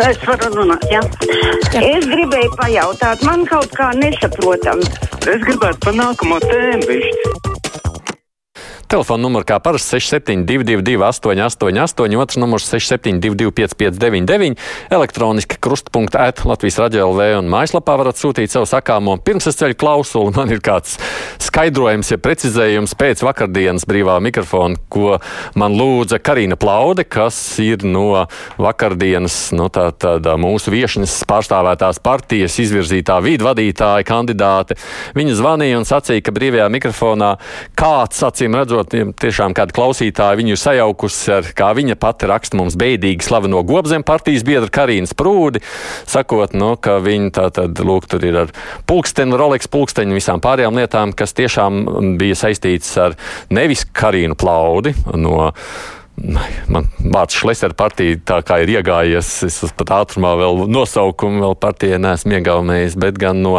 Es varu runāt, jā. jā. Es gribēju pajautāt, man kaut kā nesaprotam. Es gribētu pa nākamo tēmu višķi. Telefona numurs kā parasti 6722, 888, otrs numurs 6722, 559, elektroniski krustpunktā, Latvijas radio LV un mājaslapā varat sūtīt savu sakāmo. Pirms es ceļu klausuli, man ir kāds skaidrojums, ja precizējums pēc vakardienas brīvā mikrofona, ko man lūdza Karina Plaude, kas ir no vakardienas no tā, tāda mūsu viešņas pārstāvētās partijas izvirzītā vidvadītāja kandidāte. Viņa zvanīja un sacīja, ka brīvajā mikrofonā kāds, acīm redzot, saprot, tiešām kāda klausītāja viņu sajaukusi ar, kā viņa pati raksta mums beidīgi slaveno gobzem partijas biedru Karīnas Prūdi, sakot, nu, ka viņa tā tad, lūk, tur ir ar pulksteni, Rolex pulksteņu visām pārējām lietām, kas tiešām bija saistītas ar nevis Karīnu Plaudi no Man vārds Šlesera partija tā kā ir iegājies, es pat ātrumā vēl nosaukumu vēl partijai neesmu iegaumējis, bet gan no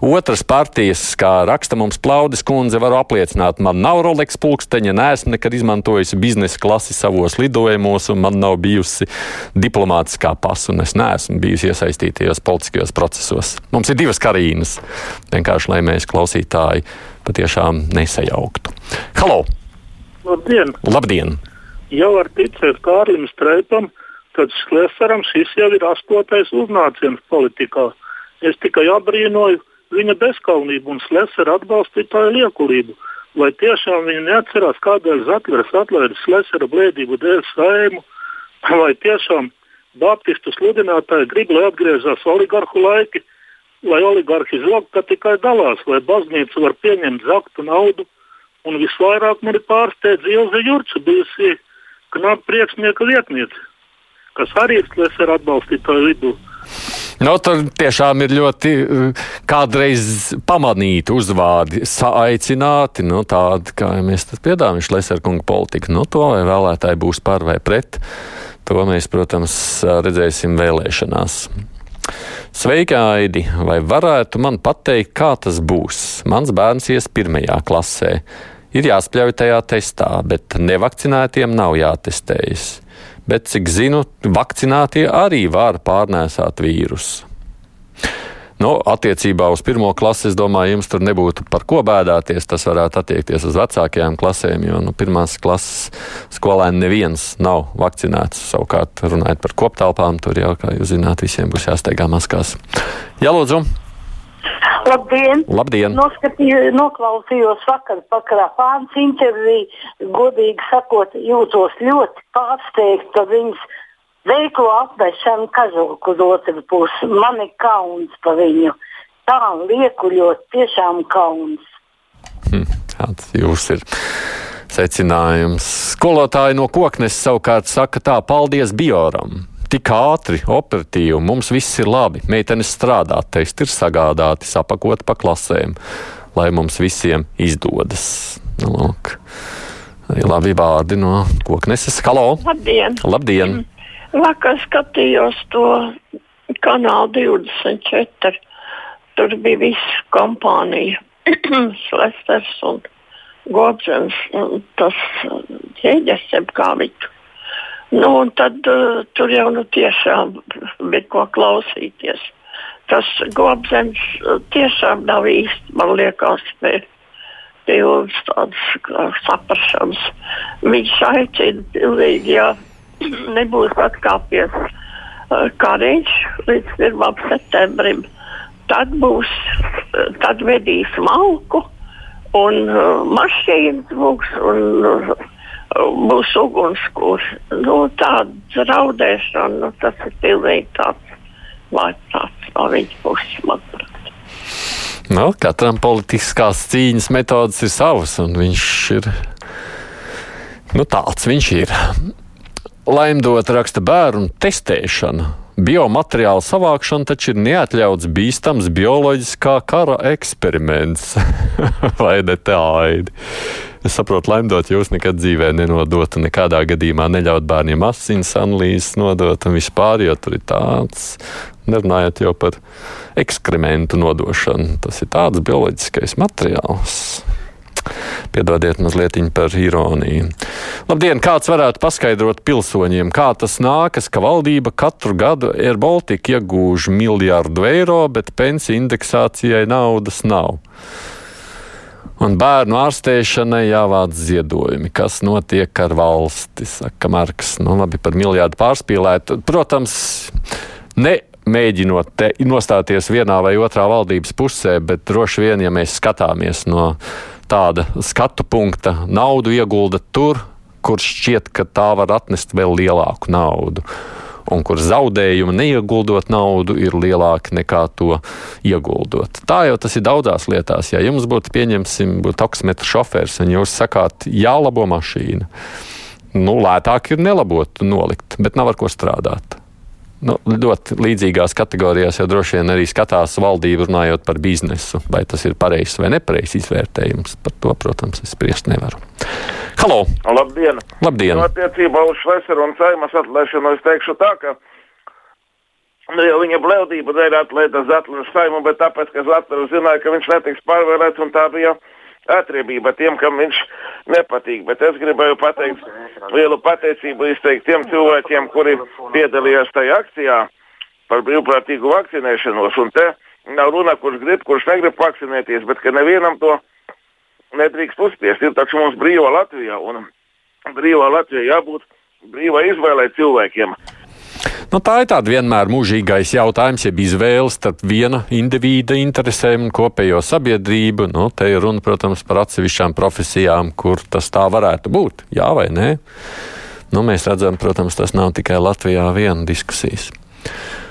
otras partijas, kā raksta mums Plaudis kundze, varu apliecināt, man nav Rolex pulksteņa, neesmu nekad izmantojusi biznesa klasi savos lidojumos, un man nav bijusi diplomātiskā pasa, un es neesmu bijusi iesaistītajos politiskajos procesos. Mums ir divas karīnas, vienkārši lai mēs klausītāji patiešām nesajauktu. Halo! Labdien! Labdien! Jau var ticēt Kārlim Streipam, tad Sklesaram šis jau ir astotais uznāciens politikā. Es tikai apbrīnoju viņa bezkaunību un Slesera atbalstītāju liekulību. Vai tiešām viņi neatcerās, kādēļ Zatlers atlaida Slesera blēdību dēļ saimu, vai tiešām Baptistu sludinātāji grib, lai atgriežas oligarhu laiki, lai oligarhi zog, ka tikai dalās, lai baznīca var pieņemt zaktu naudu. Un visvairāk man ir pārsteidz Ilze Jurča, bijusi knapi priekšnieka vietniece, kas arī ir Slesera atbalstītāju vidū. Nu, tur tiešām ir ļoti eh, kādreiz pamanīti uzvārdi, aicināti, nu, tādi, kā mēs piedāvājam, Šlesera kunga politika. Nu, to vai vēlētāji būs par vai pret, to mēs, protams, redzēsim vēlēšanās. Sveiki, Aidi! Vai varētu man pateikt, kā tas būs? Mans bērns ies pirmajā klasē ir jāspļauj tajā testā, bet nevakcinētiem nav jātestējas. Bet, cik zinu, vakcinētie arī var pārnēsāt vīrusu. Nu, attiecībā uz pirmo klasi, es domāju, jums tur nebūtu par ko bēdāties. Tas varētu attiekties uz vecākajām klasēm, jo nu, pirmās klases skolēni neviens nav vakcinēts. Savukārt, runājot par koptelpām, tur jau, kā jūs zināt, visiem būs jāsteigā maskās. Jā, lūdzu! Labdien! Labdien. Noskatīju, noklausījos vakar pakarā pāns interviju. Godīgi sakot, jūtos ļoti pārsteigts, ka viņas veiklo apvešanu kažoku uz otru pusi. Man ir kauns par viņu. Tā liekuļot, tiešām kauns. Hm, tāds jūs ir secinājums. Skolotāji no koknes savukārt saka tā, paldies Bioram tik ātri, operatīvi, mums viss ir labi. Meitenes strādā, testi ir sagādāti, sapakoti pa klasēm, lai mums visiem izdodas. Nu, lūk. Labi vārdi no kokneses. Halo! Labdien! Labdien. Vakar skatījos to kanālu 24. Tur bija viss kompānija, Slesters un Godzens, tas ķēģes, jeb kā viņu Nu, un tad uh, tur jau nu, tiešām bija ko klausīties. Tas gobzems uh, tiešām nav īsti, man liekas, pilns tāds saprašanas. Viņš aicina pilnīgi, ja nebūs atkāpies uh, kariņš līdz 1. septembrim, tad būs, uh, tad vedīs malku un uh, mašīnas būs. Un, uh, būs ugunskurs. Nu, tāda raudēšana, nu, tas ir pilnīgi tāds vājprāts no viņa puses, manuprāt. Nu, katram politiskās cīņas metodas ir savas, un viņš ir nu, tāds. Viņš ir. Laimdot raksta bērnu testēšana. Biomateriāla savākšana taču ir neatļauts bīstams bioloģiskā kara eksperiments. Vai ne tādi? Es saprotu, laimdot, jūs nekad dzīvē nenodotu, nekādā gadījumā neļaut bērniem asins analīzes nodot un vispār, jo tur ir tāds, nerunājot jau par ekskrementu nodošanu. Tas ir tāds bioloģiskais materiāls. Piedodiet mazliet par ironiju. Labdien, kāds varētu paskaidrot pilsoņiem, kā tas nākas, ka valdība katru gadu Air Baltica iegūž miljārdu eiro, bet pensiju indeksācijai naudas nav? Un bērnu ārstēšanai jāvāc ziedojumi. Kas notiek ar valsti, saka Marks. Nu, labi, par miljārdu pārspīlēt. Protams, ne mēģinot te, nostāties vienā vai otrā valdības pusē, bet droši vien, ja mēs skatāmies no tāda skatu punkta, naudu iegulda tur, kur šķiet, ka tā var atnest vēl lielāku naudu un kur zaudējumi neieguldot naudu ir lielāki nekā to ieguldot. Tā jau tas ir daudzās lietās. Ja jums būtu, pieņemsim, būtu taksometra šofērs un jūs sakāt, jālabo mašīna, nu, lētāk ir nelabot, nolikt, bet nav ar ko strādāt. Nu, ļoti līdzīgās kategorijās jau droši vien arī skatās valdība runājot par biznesu. Vai tas ir pareizs vai nepareizs izvērtējums, par to, protams, es spriest nevaru. Halo! Labdien! Labdien. Nu, attiecībā uz Šleseru un Saimas atlaišanu es teikšu tā, ka nu, jau viņa blēdība dēļ atlaida Zatlu Saimu, bet tāpēc, ka Zatlu zināja, ka viņš netiks pārvēlēts un tā bija atriebība tiem, kam viņš nepatīk. Bet es gribēju pateikt lielu pateicību izteikt tiem cilvēkiem, kuri piedalījās tajā akcijā par brīvprātīgu vakcinēšanos. Un te nav runa, kurš grib, kurš negrib vakcinēties, bet ka nevienam to nedrīkst uzspiest. Ir taču mums brīva Latvija, un brīvā Latvija jābūt brīvai izvēlei cilvēkiem. Nu, tā ir tāda vienmēr mūžīgais jautājums, jeb izvēle starp viena indivīda interesēm un kopējo sabiedrību. Nu, te ir runa, protams, par atsevišķām profesijām, kur tas tā varētu būt. Jā vai nē? Nu, mēs redzam, protams, tas nav tikai Latvijā viena diskusijas.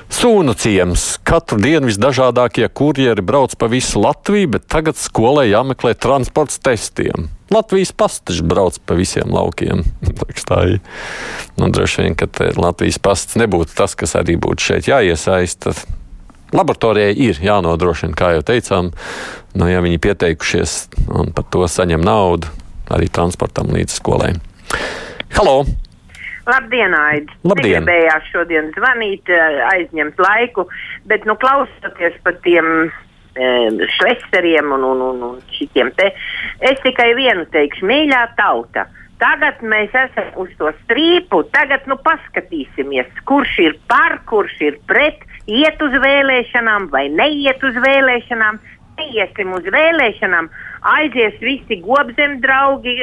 Sūnu ciems. Katru dienu visdažādākie kurjeri brauc pa visu Latviju, bet tagad skolai jāmeklē transports testiem. Latvijas pasts brauc pa visiem laukiem. Nu, droši vien, ka Latvijas pasts nebūtu tas, kas arī būtu šeit jāiesaista. Laboratorijai ir jānodrošina, kā jau teicām, nu, ja viņi pieteikušies un par to saņem naudu arī transportam līdz skolai. Halo! Labdien, Aidi! Labdien! Negribējās šodien zvanīt, eh, aizņemt laiku, bet, nu, klausoties par tiem šlesteriem un, un, un, un šitiem te, es tikai vienu teikšu, mīļā tauta. Tagad mēs esam uz to strīpu, tagad nu paskatīsimies, kurš ir par, kurš ir pret, iet uz vēlēšanām vai neiet uz vēlēšanām neiesim uz vēlēšanām, aizies visi gobzem draugi,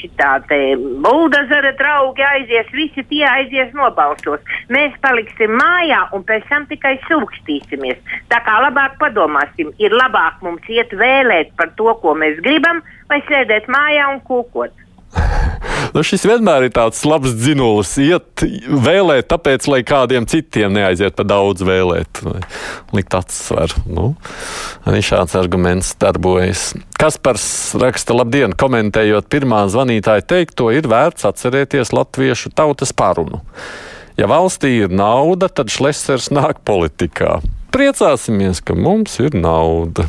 šitā te buldazara draugi aizies, visi tie aizies nobalsos. Mēs paliksim mājā un pēc tam tikai sūkstīsimies. Tā kā labāk padomāsim, ir labāk mums iet vēlēt par to, ko mēs gribam, vai sēdēt mājā un kūkot. Nu, šis vienmēr ir tāds labs dzinulis. Iet vēlēt, tāpēc, lai kādiem citiem neaiziet pa daudz vēlēt. Likt atsver. Nu, arī šāds arguments darbojas. Kaspars raksta, labdien, komentējot pirmā zvanītāja teikto, ir vērts atcerēties latviešu tautas parunu. Ja valstī ir nauda, tad šlesers nāk politikā. Priecāsimies, ka mums ir nauda.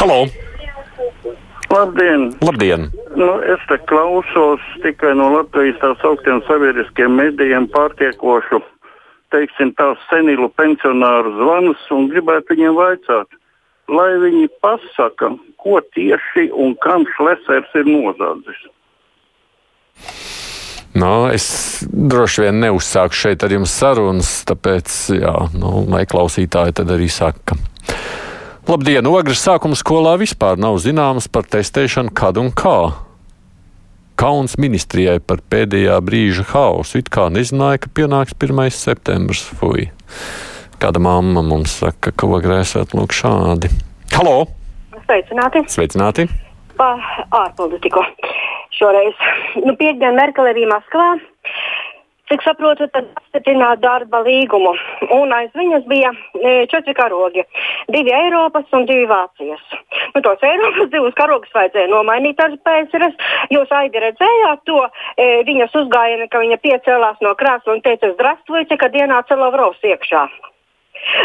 Halo! Labdien! Labdien. Nu, es te klausos tikai no Latvijas tā sauktiem sabiedriskiem medijiem pārtiekošu, teiksim, tās senilu pensionāru zvanus un gribētu viņiem vaicāt, lai viņi pasaka, ko tieši un kam šlesers ir nozadzis. Nu, es droši vien neuzsāku šeit ar jums sarunas, tāpēc, jā, nu, vai klausītāji tad arī saka. Labdien! Ogres sākuma skolā vispār nav zināms par testēšanu, kad un kā. Kauns ministrijai par pēdējā brīža hausu. It kā nezināja, ka pienāks 1. septembris. Fui. Kāda mamma mums saka, ka ogrēsēt lūk šādi. Halo! Sveicināti! Sveicināti! Pa ārpolitiku. Šoreiz. Nu, piekdien Merkel arī Maskavā. Cik saprotu, tad apstiprināt darba līgumu. Un aiz viņas bija e, četri karogi. Divi Eiropas un divi Vācijas. Nu, tos Eiropas divus karogus vajadzēja nomainīt ar PSRS. Jūs aidi redzējāt to e, viņas uzgājienu, ka viņa piecēlās no krēsla un teica, Zdravstvujte, kad ienāca Lavrovs iekšā.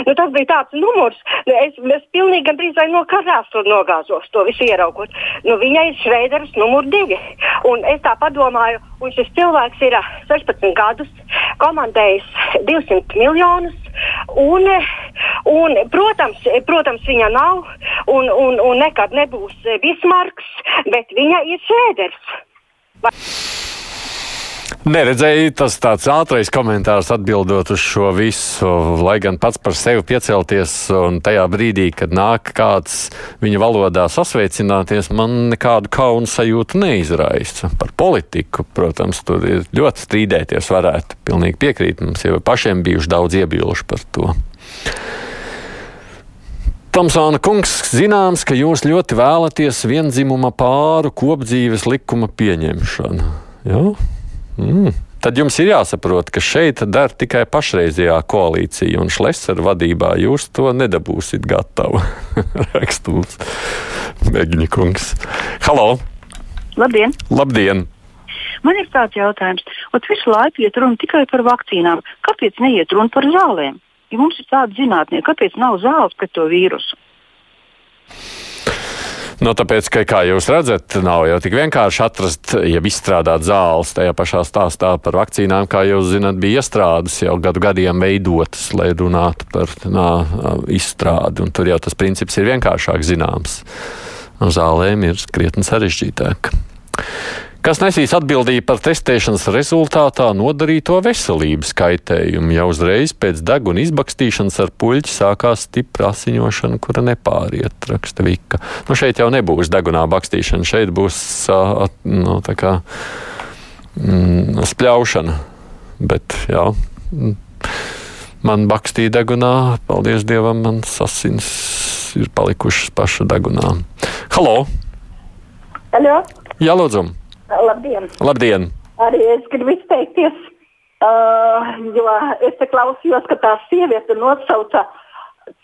Nu, tas bija tāds numurs, nu, es, es pilnīgi gandrīz no karāsla nogāzos to visu ieraugot. Nu, viņai ir Šveiders numur divi. Un es tā padomāju, un šis cilvēks ir 16 gadus, komandējis 200 miljonus. Un, Un, protams, protams, viņa nav un, un, un nekad nebūs Bismarks, bet viņa ir Šēders. Vai... Neredzēju, tas tāds ātrais komentārs atbildot uz šo visu, lai gan pats par sevi piecelties un tajā brīdī, kad nāk kāds viņa valodā sasveicināties, man nekādu kaunu sajūtu neizraisa. Par politiku, protams, tur ir ļoti strīdēties varētu. Pilnīgi piekrīt, mums jau pašiem bijuši daudz iebilžu par to. Tomsona kungs, zināms, ka jūs ļoti vēlaties vienzimuma pāru kopdzīves likuma pieņemšanu. Jā? Mm. Tad jums ir jāsaprot, ka šeit der tikai pašreizējā koalīcija, un Šlesera vadībā jūs to nedabūsiet gatavu. Rakstūrs Mēģiņa kungs. Halo! Labdien! Labdien! Man ir tāds jautājums, ot visu laiku iet runa tikai par vakcīnām. Kāpēc neiet runa par zālēm? Ja mums ir tāda zinātnē, kāpēc nav zāles pret to vīrusu? Nu, tāpēc, ka, kā jūs redzat, nav jau tik vienkārši atrast, ja izstrādāt zāles tajā pašā stāstā par vakcīnām, kā jūs zinat, bija iestrādes jau gadu gadiem veidotas, lai runātu par nā, izstrādi. Un tur jau tas princips ir vienkāršāk zināms. Zālēm ir krietni sarežģītāk kas nesīs atbildību par testēšanas rezultātā nodarīto veselības kaitējumu. Jau uzreiz pēc deguna izbakstīšanas ar puļķi sākās stipra asiņošana, kura nepāriet, raksta Vika. Nu, šeit jau nebūs degunā bakstīšana, šeit būs uh, nu, tā kā mm, spļaušana. Bet, jā, man bakstīja degunā, paldies Dievam, man asins ir palikušas paša degunā. Halo! Halo! Jā, lūdzu! Labdien! Labdien. Arī es gribu izteikties, uh, jo es klausījos, ka tā sieviete nosauca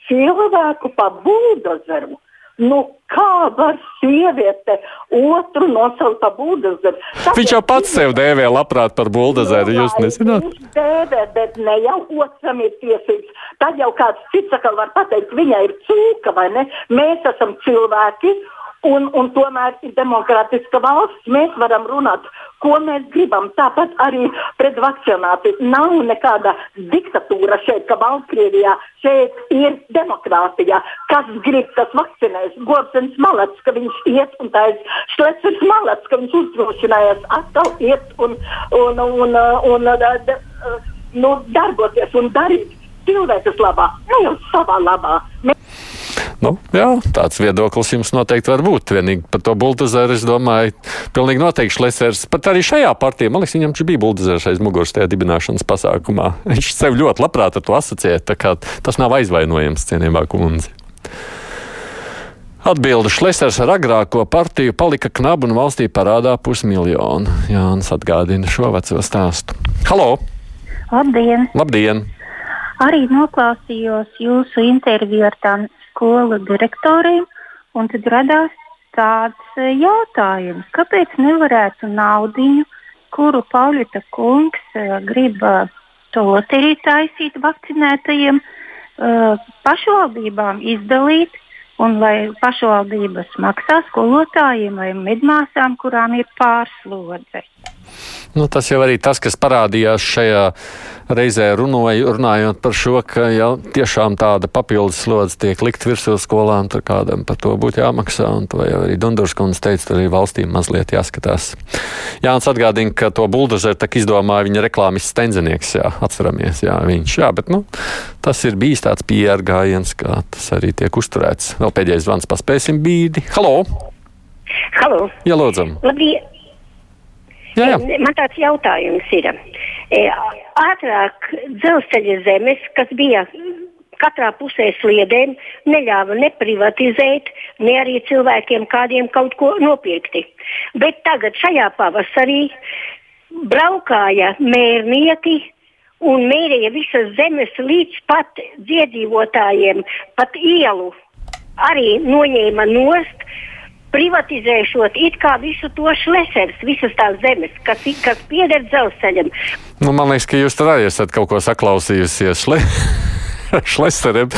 cilvēku par buldozeru. Nu, kā var sieviete otru nosaukt par buldozeru? Tāpēc Viņš jau pats sev dēvē labprāt par buldozeru, jūs nezināt? Viņš dēvē, bet ne jau otram ir tiesības. Tad jau kāds cits atkal var pateikt, viņai ir cūka vai ne? Mēs esam cilvēki Un, un tomēr ir demokrātiska valsts. Mēs varam runāt, ko mēs gribam. Tāpat arī pret vakcināciju. Nav nekāda diktatūra šeit, ka Baltkrievijā šeit ir demokrātija. Kas grib, tas vakcinēs. Gorsens malats, ka viņš iet un ir Šlecers malats, ka viņš uzdrošinājās atkal iet un, un, un, un, un nu, darboties un darīt cilvēces labā, ne jau savā labā. Mēs Nu, jā, tāds viedoklis jums noteikti var būt. Vienīgi par to buldozeru es domāju, pilnīgi noteikti Šlesers. Pat arī šajā partijā, man liekas, viņam bija buldozers aiz muguras tajā dibināšanas pasākumā. Viņš sev ļoti labprāt ar to asociē, tā kā tas nav aizvainojams, cienījumā kundze. Atbilde Šlesers ar agrāko partiju palika knabu un valstī parādā pusmiljonu. Jānis atgādina šo veco stāstu. Halo! Labdien! Labdien! Arī noklausījos jūsu interviju ar tām skolu direktoriem, tad radās tāds e, jautājums, kāpēc nevarētu naudiņu, kuru Paulita kungs uh, grib uh, to loteriju taisīt vakcinētajiem, pašvaldībām izdalīt, un lai pašvaldības maksā skolotājiem vai medmāsām, kurām ir pārslodze. Nu, tas jau arī tas, kas parādījās šajā reizē runāju, runājot par šo, ka ja tiešām tāda papildus slodze tiek likt virsū skolām, tad kādam par to būtu jāmaksā. Un to jau arī Dundurs kundze teica, tur arī valstīm mazliet jāskatās. Jānis atgādina, ka to buldozeru tak izdomāja viņa reklāmas stenzenieks, jā, atceramies, jā, viņš, jā, bet, nu, tas ir bijis tāds PR gājiens, kā tas arī tiek uzturēts. Vēl pēdējais zvans paspēsim bīdi. Halo! Halo! Jā, lūdzam! Labdien! Jā, jā. Man tāds jautājums ir. E, ātrāk dzelzceļa zemes, kas bija katrā pusē sliedēm, neļāva ne privatizēt, ne arī cilvēkiem kādiem kaut ko nopirkti. Bet tagad šajā pavasarī braukāja mērnieki un mērīja visas zemes līdz pat dziedzīvotājiem, pat ielu arī noņēma nost privatizēšot it kā visu to šlesers, visas tās zemes, kas, kas pieder dzelzceļam. Nu, man liekas, ka jūs tur arī esat kaut ko saklausījusies. Šle... Šleseriem.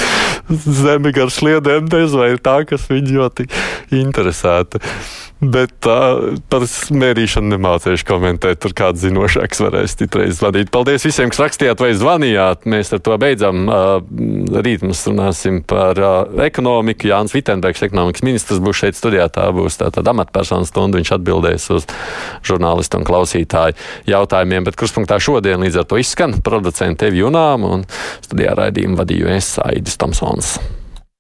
zemi gar sliedēm, bez vai tā, kas viņu ļoti interesēta. Bet uh, par mērīšanu nemācīšu komentēt. Tur kāds zinošāks varēs citreiz zvanīt. Paldies visiem, kas rakstījāt vai zvanījāt. Mēs ar to beidzam. Rīt mēs runāsim par ekonomiku. Jānis Vitenbergs, ekonomikas ministrs, būs šeit studijā. Tā būs tāda amatpersonu stunda. Viņš atbildēs uz žurnālistu un klausītāju jautājumiem. Bet kurspunktā šodien līdz ar to izskan producenta Evi Junām un studijā raidījumu vadīju es Aidis Tomsons.